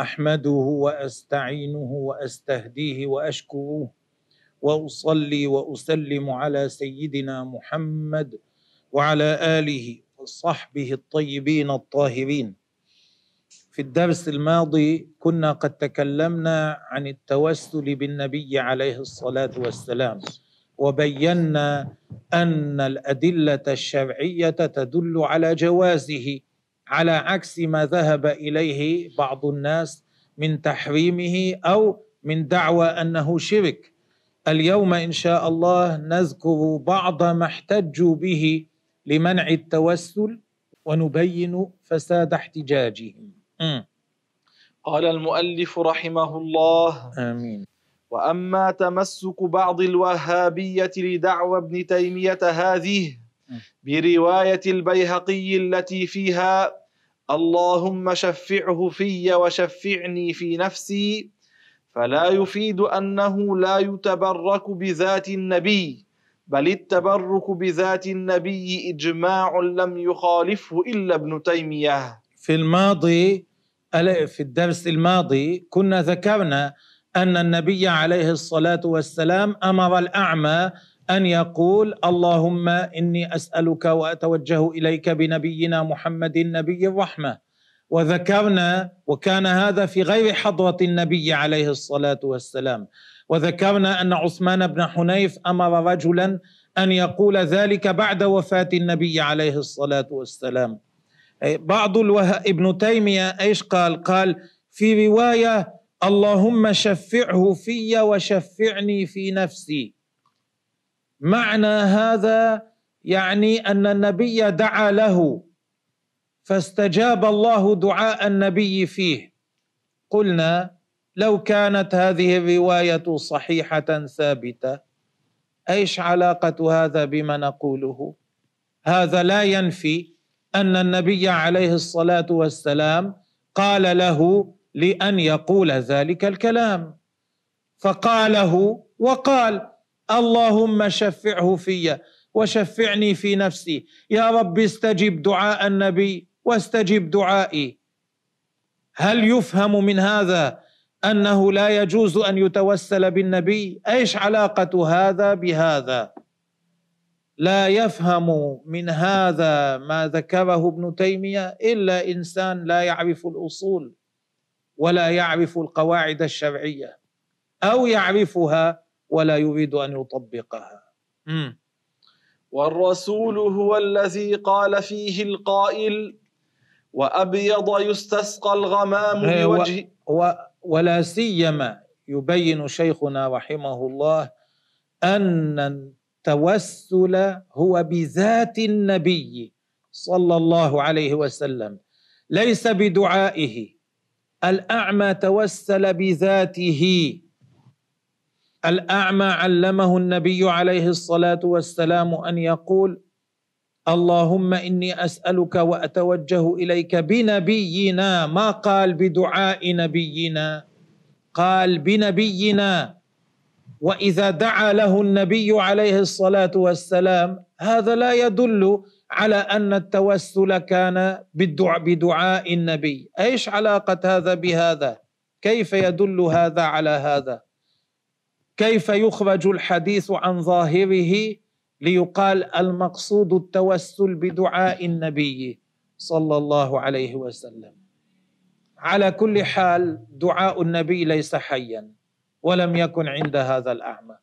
أحمده وأستعينه وأستهديه وأشكره وأصلي وأسلم على سيدنا محمد وعلى آله وصحبه الطيبين الطاهرين. في الدرس الماضي كنا قد تكلمنا عن التوسل بالنبي عليه الصلاة والسلام وبينا أن الأدلة الشرعية تدل على جوازه على عكس ما ذهب إليه بعض الناس من تحريمه أو من دعوى أنه شرك. اليوم إن شاء الله نذكر بعض ما احتجوا به لمنع التوسل ونبين فساد احتجاجهم. م. قال المؤلف رحمه الله. آمين. وأما تمسك بعض الوهابية لدعوى ابن تيمية هذه برواية البيهقي التي فيها اللهم شفعه في وشفعني في نفسي فلا يفيد أنه لا يتبرك بذات النبي بل التبرك بذات النبي إجماع لم يخالفه إلا ابن تيمية. في الماضي في الدرس الماضي كنا ذكرنا أن النبي عليه الصلاة والسلام أمر الأعمى أن يقول اللهم إني أسألك وأتوجه إليك بنبينا محمد نبي الرحمة. وذكرنا وكان هذا في غير حضرة النبي عليه الصلاة والسلام. وذكرنا أن عثمان بن حنيف أمر رجلا أن يقول ذلك بعد وفاة النبي عليه الصلاة والسلام. بعض الوه... ابن تيمية إيش قال؟ قال في رواية اللهم شفعه في وشفعني في نفسي. معنى هذا يعني أن النبي دعا له فاستجاب الله دعاء النبي فيه. قلنا لو كانت هذه الرواية صحيحة ثابتة إيش علاقة هذا بما نقوله؟ هذا لا ينفي أن النبي عليه الصلاة والسلام قال له لأن يقول ذلك الكلام. فقاله وقال اللهم شفعه في وشفعني في نفسي. يا رب استجب دعاء النبي واستجب دعائي. هل يفهم من هذا أنه لا يجوز أن يتوسل بالنبي؟ إيش علاقة هذا بهذا؟ لا يفهم من هذا ما ذكره ابن تيمية إلا إنسان لا يعرف الأصول ولا يعرف القواعد الشرعية أو يعرفها ولا يريد أن يطبقها. م. والرسول هو الذي قال فيه القائل وأبيض يستسقى الغمام بوجه و ولا سيما يبين شيخنا رحمه الله أن التوسل هو بذات النبي صلى الله عليه وسلم ليس بدعائه. الأعمى توسل بذاته. الأعمى علمه النبي عليه الصلاة والسلام أن يقول اللهم إني أسألك وأتوجه إليك بنبينا. ما قال بدعاء نبينا؟ قال بنبينا. وإذا دعا له النبي عليه الصلاة والسلام هذا لا يدل على أن التوسل كان بالدعاء بدعاء النبي. إيش علاقة هذا بهذا؟ كيف يدل هذا على هذا؟ كيف يخرج الحديث عن ظاهره ليقال المقصود التوسل بدعاء النبي صلى الله عليه وسلم؟ على كل حال دعاء النبي ليس حيا ولم يكن عند هذا الأعمى.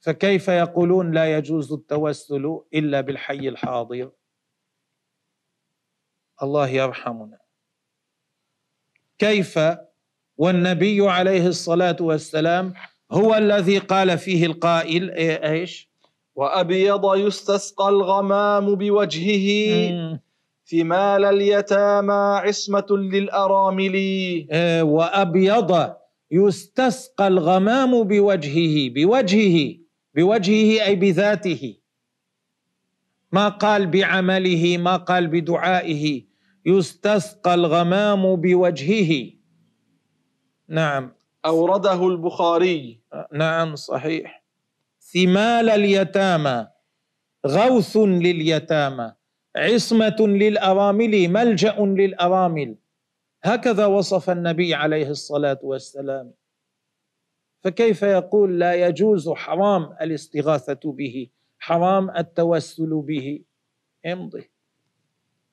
فكيف يقولون لا يجوز التوسل إلا بالحي الحاضر؟ الله يرحمنا. كيف والنبي عليه الصلاة والسلام هو الذي قال فيه القائل إيش؟ وأبيض يستسقى الغمام بوجهه ثمال اليتامى عصمة للأرامل. آه، وأبيض يستسقى الغمام بوجهه بوجهه بوجهه أي بذاته. ما قال بعمله ما قال بدعائه. يستسقى الغمام بوجهه. نعم. أورده البخاري. نعم صحيح. ثمال اليتامى. غوث لليتامى. عصمة للأرامل. ملجأ للأرامل. هكذا وصف النبي عليه الصلاة والسلام. فكيف يقول لا يجوز حرام الاستغاثة به؟ حرام التوسل به. امضي.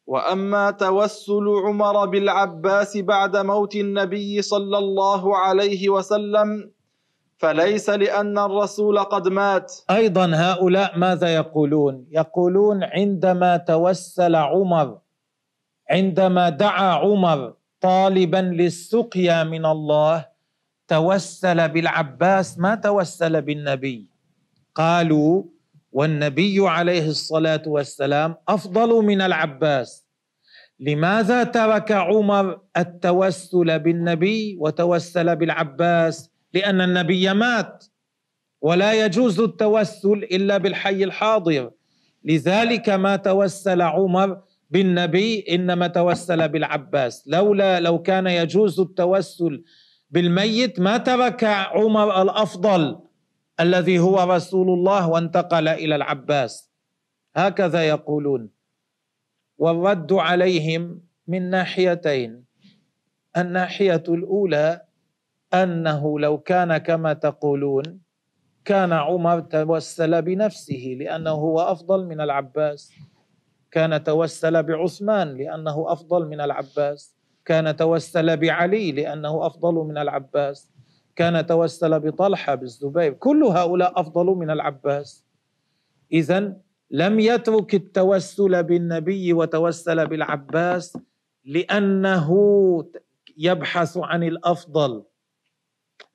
وأما توسل عمر بالعباس بعد موت النبي صلى الله عليه وسلم فليس لأن الرسول قد مات. أيضا هؤلاء ماذا يقولون؟ يقولون عندما توسل عمر عندما دعا عمر طالبا للسقيا من الله توسل بالعباس. ما توسل بالنبي؟ قالوا والنبي عليه الصلاة والسلام أفضل من العباس. لماذا ترك عمر التوسل بالنبي وتوسل بالعباس؟ لأن النبي مات. ولا يجوز التوسل إلا بالحي الحاضر. لذلك ما توسل عمر بالنبي إنما توسل بالعباس. لولا لو كان يجوز التوسل بالميت ما ترك عمر الأفضل. الذي هو رسول الله وانتقل إلى العباس. هكذا يقولون. والرد عليهم من ناحيتين. الناحية الأولى أنه لو كان كما تقولون كان عمر توسل بنفسه لأنه هو أفضل من العباس. كان توسل بعثمان لأنه أفضل من العباس. كان توسل بعلي لأنه أفضل من العباس. كان توسل بطلحة بالزبير كل هؤلاء أفضل من العباس. اذا لم يترك التوسل بالنبي وتوسل بالعباس لأنه يبحث عن الأفضل.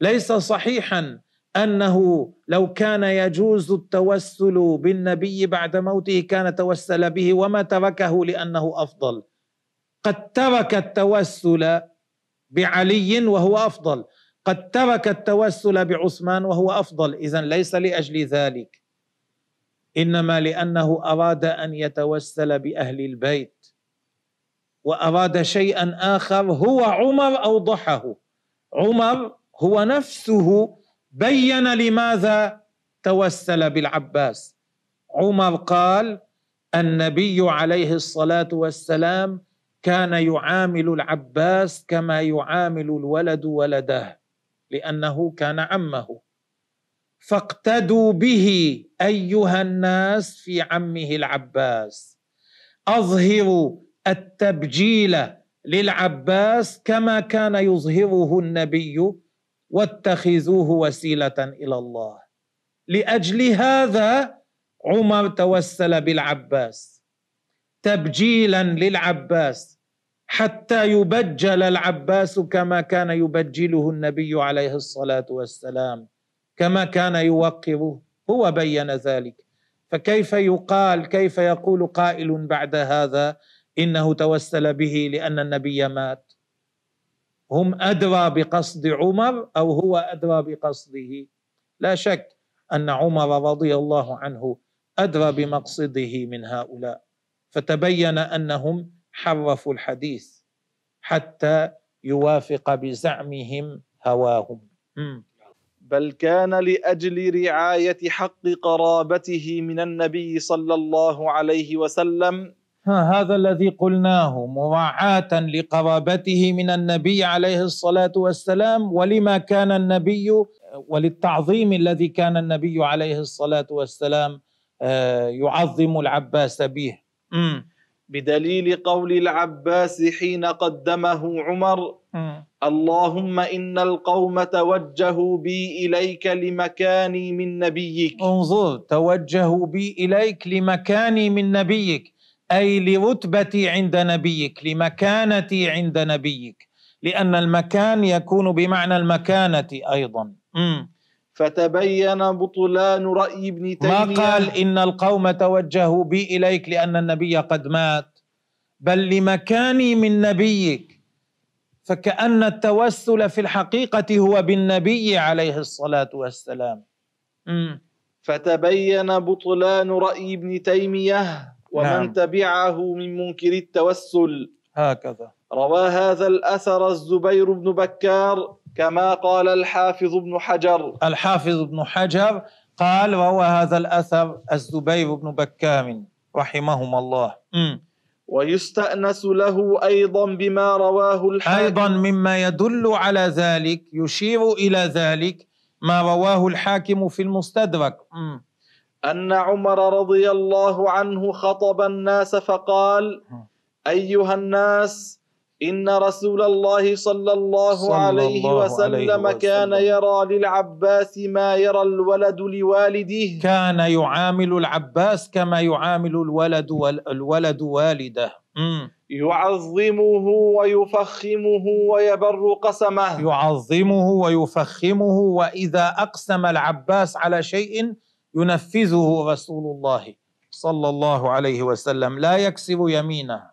ليس صحيحا أنه لو كان يجوز التوسل بالنبي بعد موته كان توسل به وما تركه لأنه أفضل. قد ترك التوسل بعلي وهو أفضل. قد ترك التوسل بعثمان وهو أفضل. اذا ليس لأجل ذلك إنما لأنه أراد أن يتوسل بأهل البيت وأراد شيئا آخر هو عمر أوضحه. عمر هو نفسه بين لماذا توسل بالعباس. عمر قال النبي عليه الصلاة والسلام كان يعامل العباس كما يعامل الولد ولده. لأنه كان عمه. فاقتدوا به أيها الناس في عمه العباس. أظهروا التبجيل للعباس كما كان يظهره النبي واتخذوه وسيلة إلى الله. لأجل هذا عمر توسل بالعباس. تبجيلا للعباس. حتى يبجل العباس كما كان يبجله النبي عليه الصلاة والسلام كما كان يوقره هو بين ذلك. فكيف يقال كيف يقول قائل بعد هذا إنه توسل به لأن النبي مات؟ هم أدرى بقصد عمر أو هو أدرى بقصده؟ لا شك أن عمر رضي الله عنه أدرى بمقصده من هؤلاء. فتبين أنهم حرفوا الحديث حتى يوافق بزعمهم هواهم. بل كان لأجل رعاية حق قرابته من النبي صلى الله عليه وسلم. ها هذا الذي قلناه مراعاة لقرابته من النبي عليه الصلاة والسلام ولما كان النبي وللتعظيم الذي كان النبي عليه الصلاة والسلام آه، يعظم العباس به. بدليل قول العباس حين قدمه عمر اللهم إن القوم توجهوا بي إليك لمكاني من نبيك. انظر توجهوا بي إليك لمكاني من نبيك أي لرتبتي عند نبيك لمكانتي عند نبيك لأن المكان يكون بمعنى المكانة أيضا. مم. فتبين بطلان رأي ابن تيمية. ما قال إن القوم توجهوا بي إليك لأن النبي قد مات. بل لمكاني من نبيك. فكأن التوسل في الحقيقة هو بالنبي عليه الصلاة والسلام. مم. فتبين بطلان رأي ابن تيمية ومن نعم. تبعه من منكر التوسل. هكذا. روى هذا الأثر الزبير بن بكار كما قال الحافظ ابن حجر. الحافظ ابن حجر قال روى هذا الأثر الزبير بن بكام رحمهما الله. مم. ويستأنس له أيضا بما رواه الحاكم. أيضا مما يدل على ذلك يشير إلى ذلك ما رواه الحاكم في المستدرك. مم. أن عمر رضي الله عنه خطب الناس فقال أيها الناس إن رسول الله صلى الله صلى عليه الله وسلم عليه كان وسلم. يرى للعباس ما يرى الولد لوالده كان يعامل العباس كما يعامل الولد وال- الولد والده مم. يعظمه ويفخمه ويبر قسمه يعظمه ويفخمه وإذا أقسم العباس على شيء ينفذه رسول الله صلى الله عليه وسلم لا يكسب يمينه.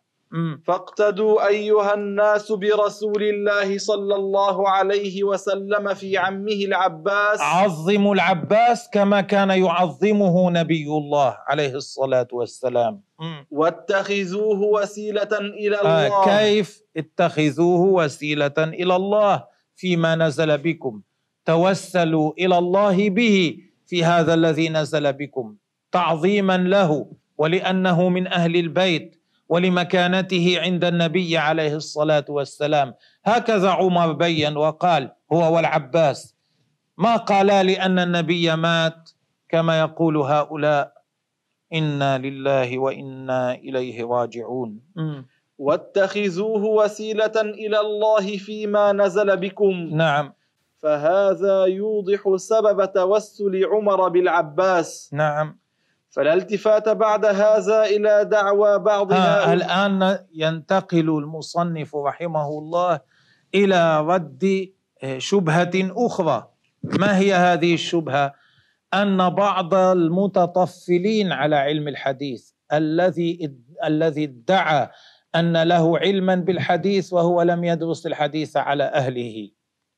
فاقتدوا أيها الناس برسول الله صلى الله عليه وسلم في عمه العباس. عظموا العباس كما كان يعظمه نبي الله عليه الصلاة والسلام. مم. واتخذوه وسيلة إلى آه الله. كيف؟ اتخذوه وسيلة إلى الله فيما نزل بكم. توسلوا إلى الله به في هذا الذي نزل بكم تعظيما له ولأنه من أهل البيت. ولمكانته عند النبي عليه الصلاة والسلام. هكذا عمر بين وقال هو والعباس ما قالا لأن النبي مات كما يقول هؤلاء إنا لله وإنا إليه راجعون. واتخذوه وسيلة إلى الله فيما نزل بكم. نعم. فهذا يوضح سبب توسل عمر بالعباس. نعم. فلا التفات بعد هذا إلى دعوى بعض ها هؤلاء الآن ينتقل المصنف رحمه الله إلى رد شبهة أخرى. ما هي هذه الشبهة؟ أن بعض المتطفلين على علم الحديث الذي الذي ادعى أن له علما بالحديث وهو لم يدرس الحديث على أهله.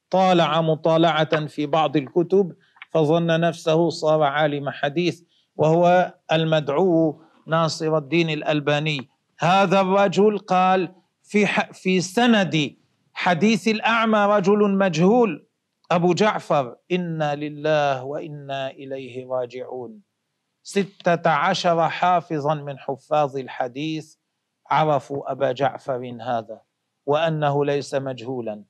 طالع مطالعة في بعض الكتب فظن نفسه صار عالم حديث. وهو المدعو ناصر الدين الألباني. هذا الرجل قال في في سند حديث الأعمى رجل مجهول. أبو جعفر إنا لله وإنا إليه راجعون. ستة عشر حافظا من حفاظ الحديث عرفوا أبا جعفر هذا وأنه ليس مجهولا.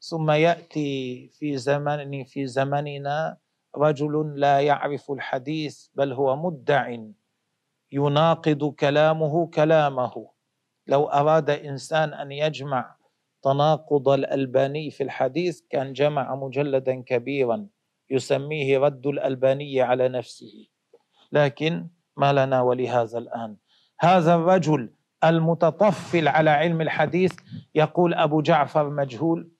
ثم يأتي في زمن في زمننا رجل لا يعرف الحديث بل هو مدع يناقض كلامه كلامه. لو أراد إنسان أن يجمع تناقض الألباني في الحديث كان جمع مجلدا كبيرا يسميه رد الألباني على نفسه. لكن ما لنا ولهذا الآن؟ هذا الرجل المتطفل على علم الحديث يقول أبو جعفر مجهول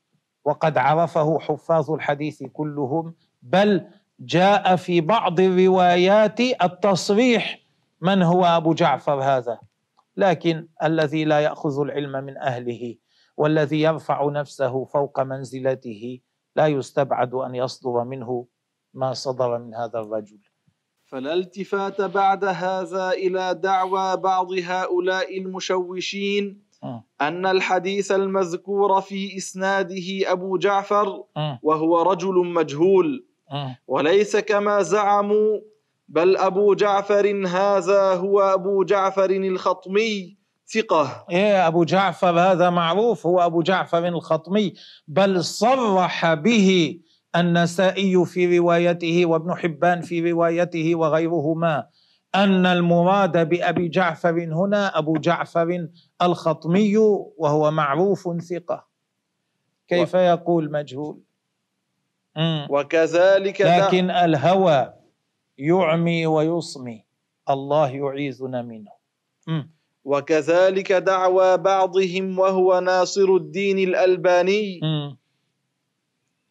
وقد عرفه حفاظ الحديث كلهم بل جاء في بعض الروايات التصريح من هو أبو جعفر هذا لكن الذي لا يأخذ العلم من أهله والذي يرفع نفسه فوق منزلته لا يستبعد أن يصدر منه ما صدر من هذا الرجل فلا التفات بعد هذا إلى دعوى بعض هؤلاء المشوشين. أن الحديث المذكور في إسناده أبو جعفر. وهو رجل مجهول. وليس كما زعموا بل أبو جعفر هذا هو أبو جعفر الخطمي ثقة. إيه أبو جعفر هذا معروف هو أبو جعفر الخطمي. بل صرح به النسائي في روايته وابن حبان في روايته وغيرهما أن المراد بأبي جعفر هنا أبو جعفر الخطمي وهو معروف ثقة. كيف يقول مجهول. وكذلك دع- لكن الهوى يعمي ويصمي. الله يعيذنا منه. مم. وكذلك دعوى بعضهم وهو ناصر الدين الألباني. مم.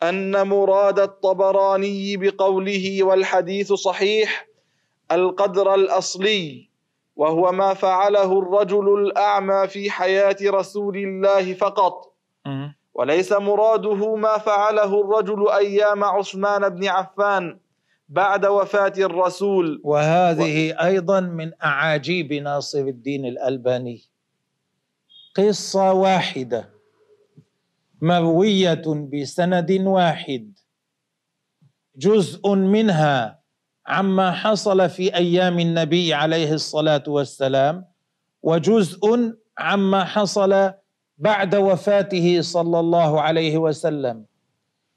أن مراد الطبراني بقوله والحديث صحيح القدر الأصلي وهو ما فعله الرجل الأعمى في حياة رسول الله فقط. وليس مراده ما فعله الرجل أيام عثمان بن عفان بعد وفاة الرسول. وهذه و... أيضا من أعاجيب ناصر الدين الألباني. قصة واحدة مروية بسند واحد. جزء منها عما حصل في أيام النبي عليه الصلاة والسلام وجزء عما حصل بعد وفاته صلى الله عليه وسلم.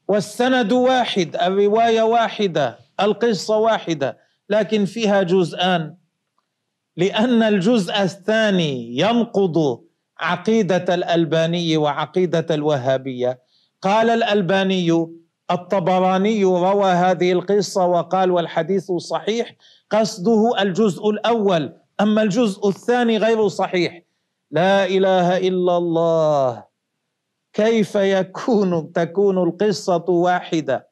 والسند واحد الرواية واحدة القصة واحدة لكن فيها جزءان. لأن الجزء الثاني ينقض عقيدة الألباني وعقيدة الوهابية. قال الألباني الطبراني روى هذه القصة وقال والحديث صحيح قصده الجزء الأول أما الجزء الثاني غير صحيح. لا إله إلا الله. كيف يكون تكون القصة واحدة؟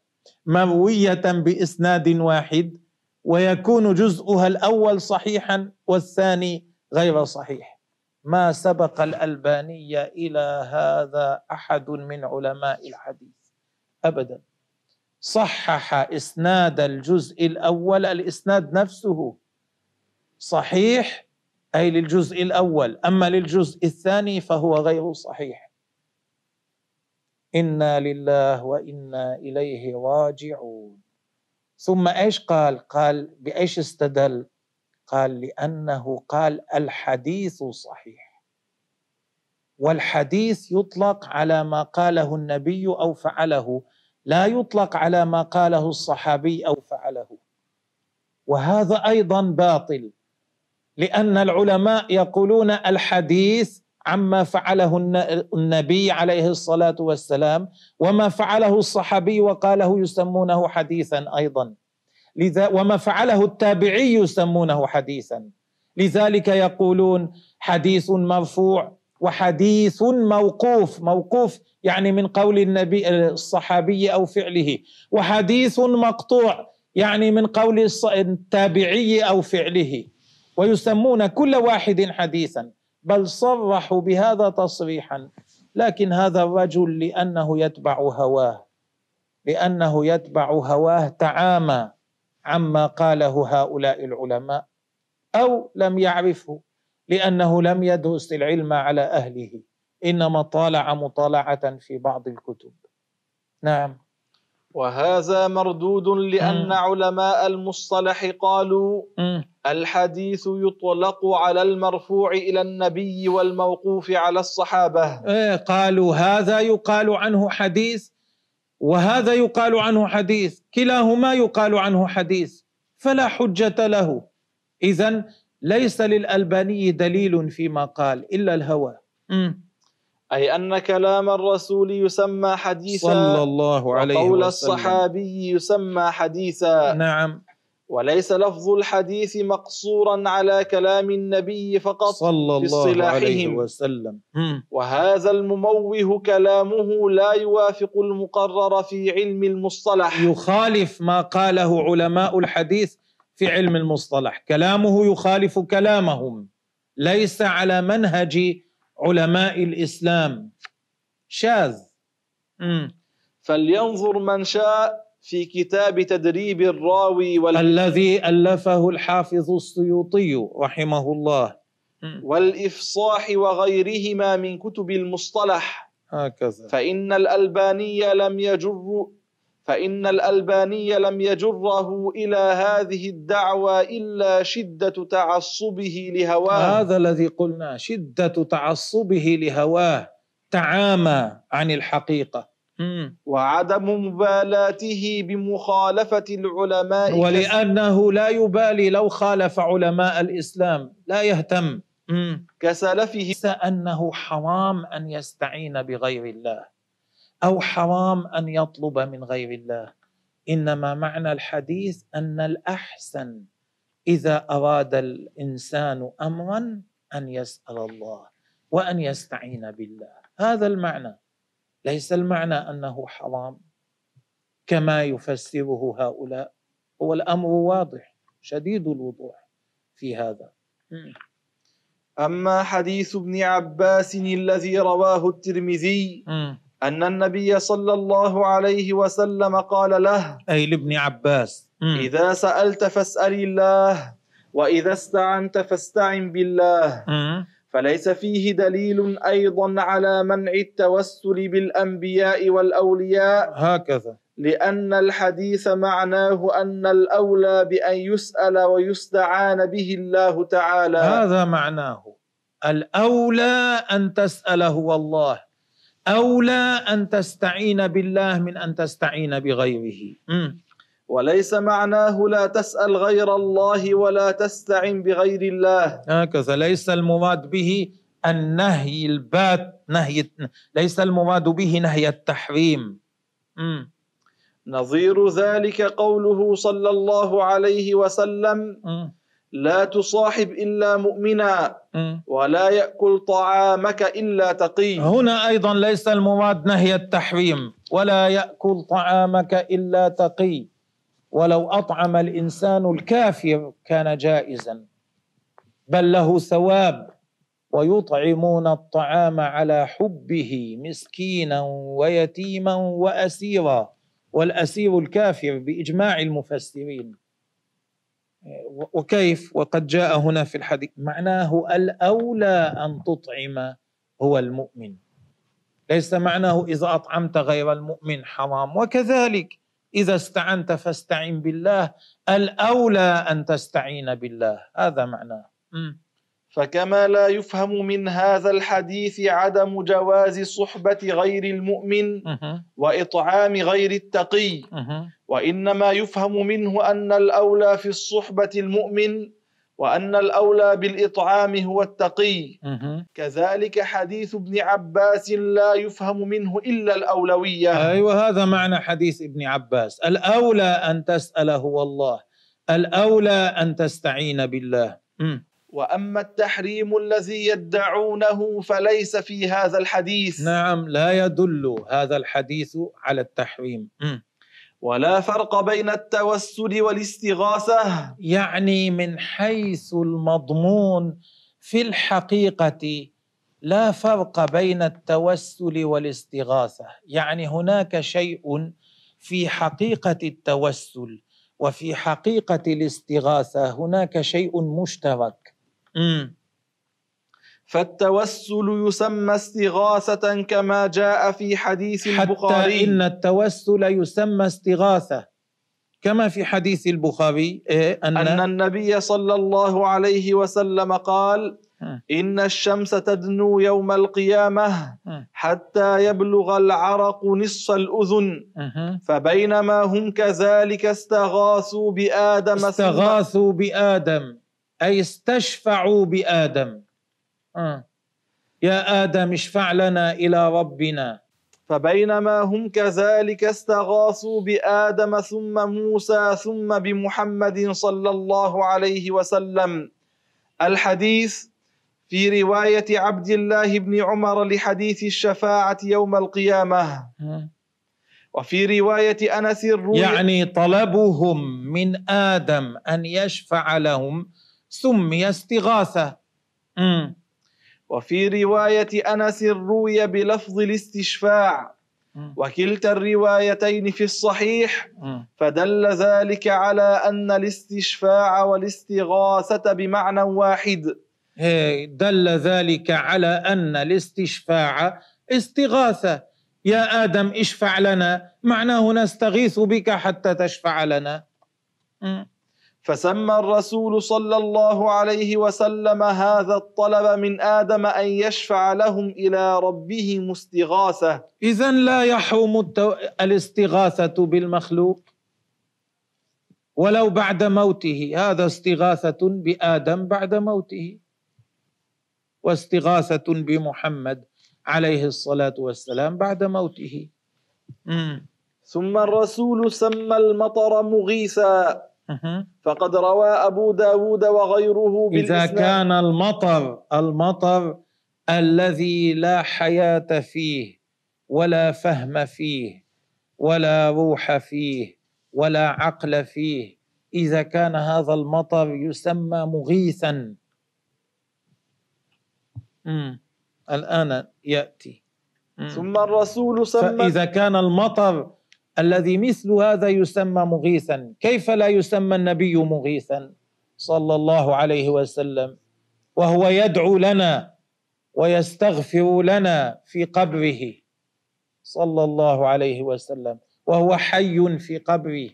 مروية بإسناد واحد ويكون جزءها الأول صحيحا والثاني غير صحيح. ما سبق الألباني إلى هذا أحد من علماء الحديث؟ ابدا. صحح إسناد الجزء الأول الإسناد نفسه صحيح أي للجزء الأول. أما للجزء الثاني فهو غير صحيح. إنا لله وإنا إليه راجعون. ثم إيش قال؟ قال بإيش استدل؟ قال لأنه قال الحديث صحيح. والحديث يطلق على ما قاله النبي أو فعله. لا يطلق على ما قاله الصحابي أو فعله. وهذا أيضا باطل. لأن العلماء يقولون الحديث عما فعله النبي عليه الصلاة والسلام وما فعله الصحابي وقاله يسمونه حديثا أيضا. لذا وما فعله التابعي يسمونه حديثا. لذلك يقولون حديث مرفوع وحديث موقوف. موقوف يعني من قول النبي الصحابي أو فعله. وحديث مقطوع يعني من قول التابعي أو فعله. ويسمون كل واحد حديثا بل صرحوا بهذا تصريحا لكن هذا الرجل لأنه يتبع هواه لأنه يتبع هواه تعامى عما قاله هؤلاء العلماء أو لم يعرفه لأنه لم يدرس العلم على أهله إنما طالع مطالعة في بعض الكتب. نعم. وهذا مردود لأن م. علماء المصطلح قالوا م. الحديث يطلق على المرفوع إلى النبي والموقوف على الصحابة إيه قالوا هذا يقال عنه حديث وهذا يقال عنه حديث كلاهما يقال عنه حديث فلا حجة له اذا ليس للألباني دليل فيما قال إلا الهوى م. أي أن كلام الرسول يسمى حديثا صلى الله عليه وسلم. وقول الصحابي يسمى حديثا. نعم. وليس لفظ الحديث مقصورا على كلام النبي فقط صلى الله عليه وسلم. وهذا المموه كلامه لا يوافق المقرر في علم المصطلح. يخالف ما قاله علماء الحديث في علم المصطلح. كلامه يخالف كلامهم. ليس على منهج علماء الإسلام. شاذ. فلينظر من شاء في كتاب تدريب الراوي وال... الذي ألفه الحافظ السيوطي رحمه الله. والإفصاح وغيرهما من كتب المصطلح. هكذا. فإن الألباني لم يجر فإن الألباني لم يجره إلى هذه الدعوى إلا شدة تعصبه لهواه. هذا الذي قلنا شدة تعصبه لهواه تعامى عن الحقيقة. وعدم مبالاته بمخالفة العلماء ولأنه لا يبالي لو خالف علماء الإسلام لا يهتم. كسلفه أنه حرام أن يستعين بغير الله. أو حرام أن يطلب من غير الله. إنما معنى الحديث أن الأحسن إذا أراد الإنسان امرا أن يسأل الله وأن يستعين بالله. هذا المعنى. ليس المعنى أنه حرام كما يفسره هؤلاء. هو الأمر واضح شديد الوضوح في هذا. أما حديث ابن عباس الذي رواه الترمذي أن النبي صلى الله عليه وسلم قال له أي لابن عباس. إذا سألت فاسأل الله وإذا استعنت فاستعن بالله. فليس فيه دليل أيضا على منع التوسل بالأنبياء والأولياء. هكذا. لأن الحديث معناه أن الأولى بأن يسأل ويستعان به الله تعالى. هذا معناه. الأولى أن تسأله والله أولى أن تستعين بالله من أن تستعين بغيره. وليس معناه لا تسأل غير الله ولا تستعن بغير الله. هكذا ليس المراد به النهي البات نهي ليس المراد به نهي التحريم. م. نظير ذلك قوله صلى الله عليه وسلم. م. لا تصاحب إلا مؤمنا. ولا يأكل طعامك إلا تقي. هنا أيضا ليس المراد نهي التحريم ولا يأكل طعامك إلا تقي. ولو أطعم الإنسان الكافر كان جائزا بل له ثواب ويطعمون الطعام على حبه مسكينا ويتيما واسيرا والأسير الكافر بإجماع المفسرين. وكيف وقد جاء هنا في الحديث. معناه الأولى أن تطعم هو المؤمن. ليس معناه إذا أطعمت غير المؤمن حرام. وكذلك إذا استعنت فاستعن بالله. الأولى أن تستعين بالله. هذا معناه. فكما لا يفهم من هذا الحديث عدم جواز صحبة غير المؤمن وإطعام غير التقي. وإنما يفهم منه أن الأولى في الصحبة المؤمن وأن الأولى بالإطعام هو التقي. كذلك حديث ابن عباس لا يفهم منه إلا الأولوية. أيوة هذا معنى حديث ابن عباس. الأولى أن تسأله هو الله الأولى أن تستعين بالله. وأما التحريم الذي يدعونه فليس في هذا الحديث. نعم لا يدل هذا الحديث على التحريم. ولا فرق بين التوسل والاستغاثة. يعني من حيث المضمون في الحقيقة لا فرق بين التوسل والاستغاثة. يعني هناك شيء في حقيقة التوسل وفي حقيقة الاستغاثة هناك شيء مشترك. فالتوسل يسمى استغاثة كما جاء في حديث البخاري. حتى إن التوسل يسمى استغاثة. كما في حديث البخاري إيه أن, أن النبي صلى الله عليه وسلم قال إن الشمس تدنو يوم القيامة حتى يبلغ العرق نصف الأذن. فبينما هم كذلك استغاثوا بآدم استغاثوا بآدم. أي استشفعوا بآدم. آه. يا آدم اشفع لنا إلى ربنا. فبينما هم كذلك استغاثوا بآدم ثم موسى ثم بمحمد صلى الله عليه وسلم. الحديث في رواية عبد الله بن عمر لحديث الشفاعة يوم القيامة. وفي رواية أنس الروي يعني طلبهم من آدم أن يشفع لهم سمي استغاثة. وفي رواية أنس روي بلفظ الاستشفاع. وكلتا الروايتين في الصحيح. فدل ذلك على أن الاستشفاع والاستغاثة بمعنى واحد. دل ذلك على أن الاستشفاع استغاثة. يا آدم اشفع لنا. معناه نستغيث بك حتى تشفع لنا. فسمى الرسول صلى الله عليه وسلم هذا الطلب من آدم أن يشفع لهم إلى ربهم استغاثة. اذا لا يحرم التو... الاستغاثة بالمخلوق ولو بعد موته. هذا استغاثة بآدم بعد موته واستغاثة بمحمد عليه الصلاة والسلام بعد موته. ثم الرسول سمى المطر مغيثا. فقد روى أبو داود وغيره إذا كان المطر المطر الذي لا حياة فيه ولا فهم فيه ولا روح فيه ولا عقل فيه إذا كان هذا المطر يسمى مغيثا مم. الآن يأتي مم. ثم الرسول سمى فإذا كان المطر الذي مثل هذا يسمى مغيثا. كيف لا يسمى النبي مغيثا؟ صلى الله عليه وسلم. وهو يدعو لنا ويستغفر لنا في قبره. صلى الله عليه وسلم. وهو حي في قبره.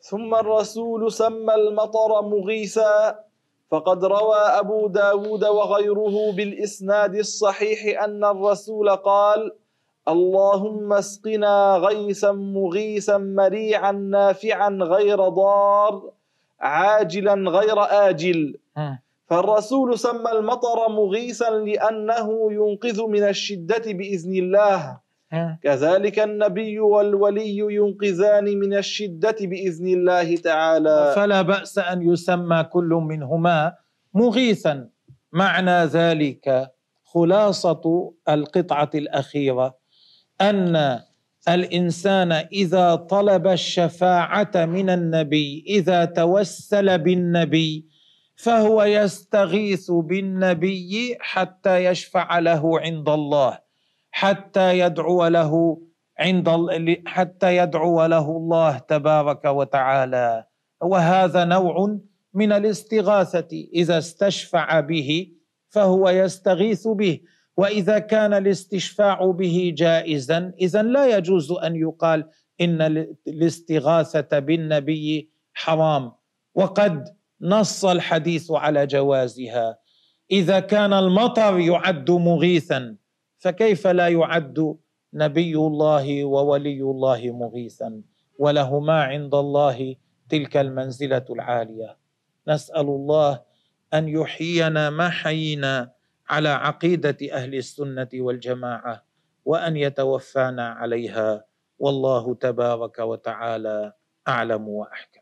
ثم الرسول سمى المطر مغيثا. فقد روى أبو داود وغيره بالإسناد الصحيح أن الرسول قال اللهم اسقنا غيثا مغيثا مريعا نافعا غير ضار عاجلا غير آجل. فالرسول سمى المطر مغيثا لأنه ينقذ من الشدة بإذن الله. كذلك النبي والولي ينقذان من الشدة بإذن الله تعالى. فلا بأس أن يسمى كل منهما مغيثا. معنى ذلك خلاصة القطعة الأخيرة. أن الإنسان إذا طلب الشفاعة من النبي إذا توسل بالنبي فهو يستغيث بالنبي حتى يشفع له عند الله حتى يدعو له عند حتى يدعو له الله تبارك وتعالى. وهذا نوع من الاستغاثة إذا استشفع به فهو يستغيث به. وإذا كان الاستشفاع به جائزا إذا لا يجوز أن يقال إن ال- الاستغاثة بالنبي حرام. وقد نص الحديث على جوازها. إذا كان المطر يعد مغيثا فكيف لا يعد نبي الله وولي الله مغيثا؟ ولهما عند الله تلك المنزلة العالية. نسأل الله أن يحيينا ما حيينا على عقيدة أهل السنة والجماعة وأن يتوفانا عليها. والله تبارك وتعالى أعلم وأحكم.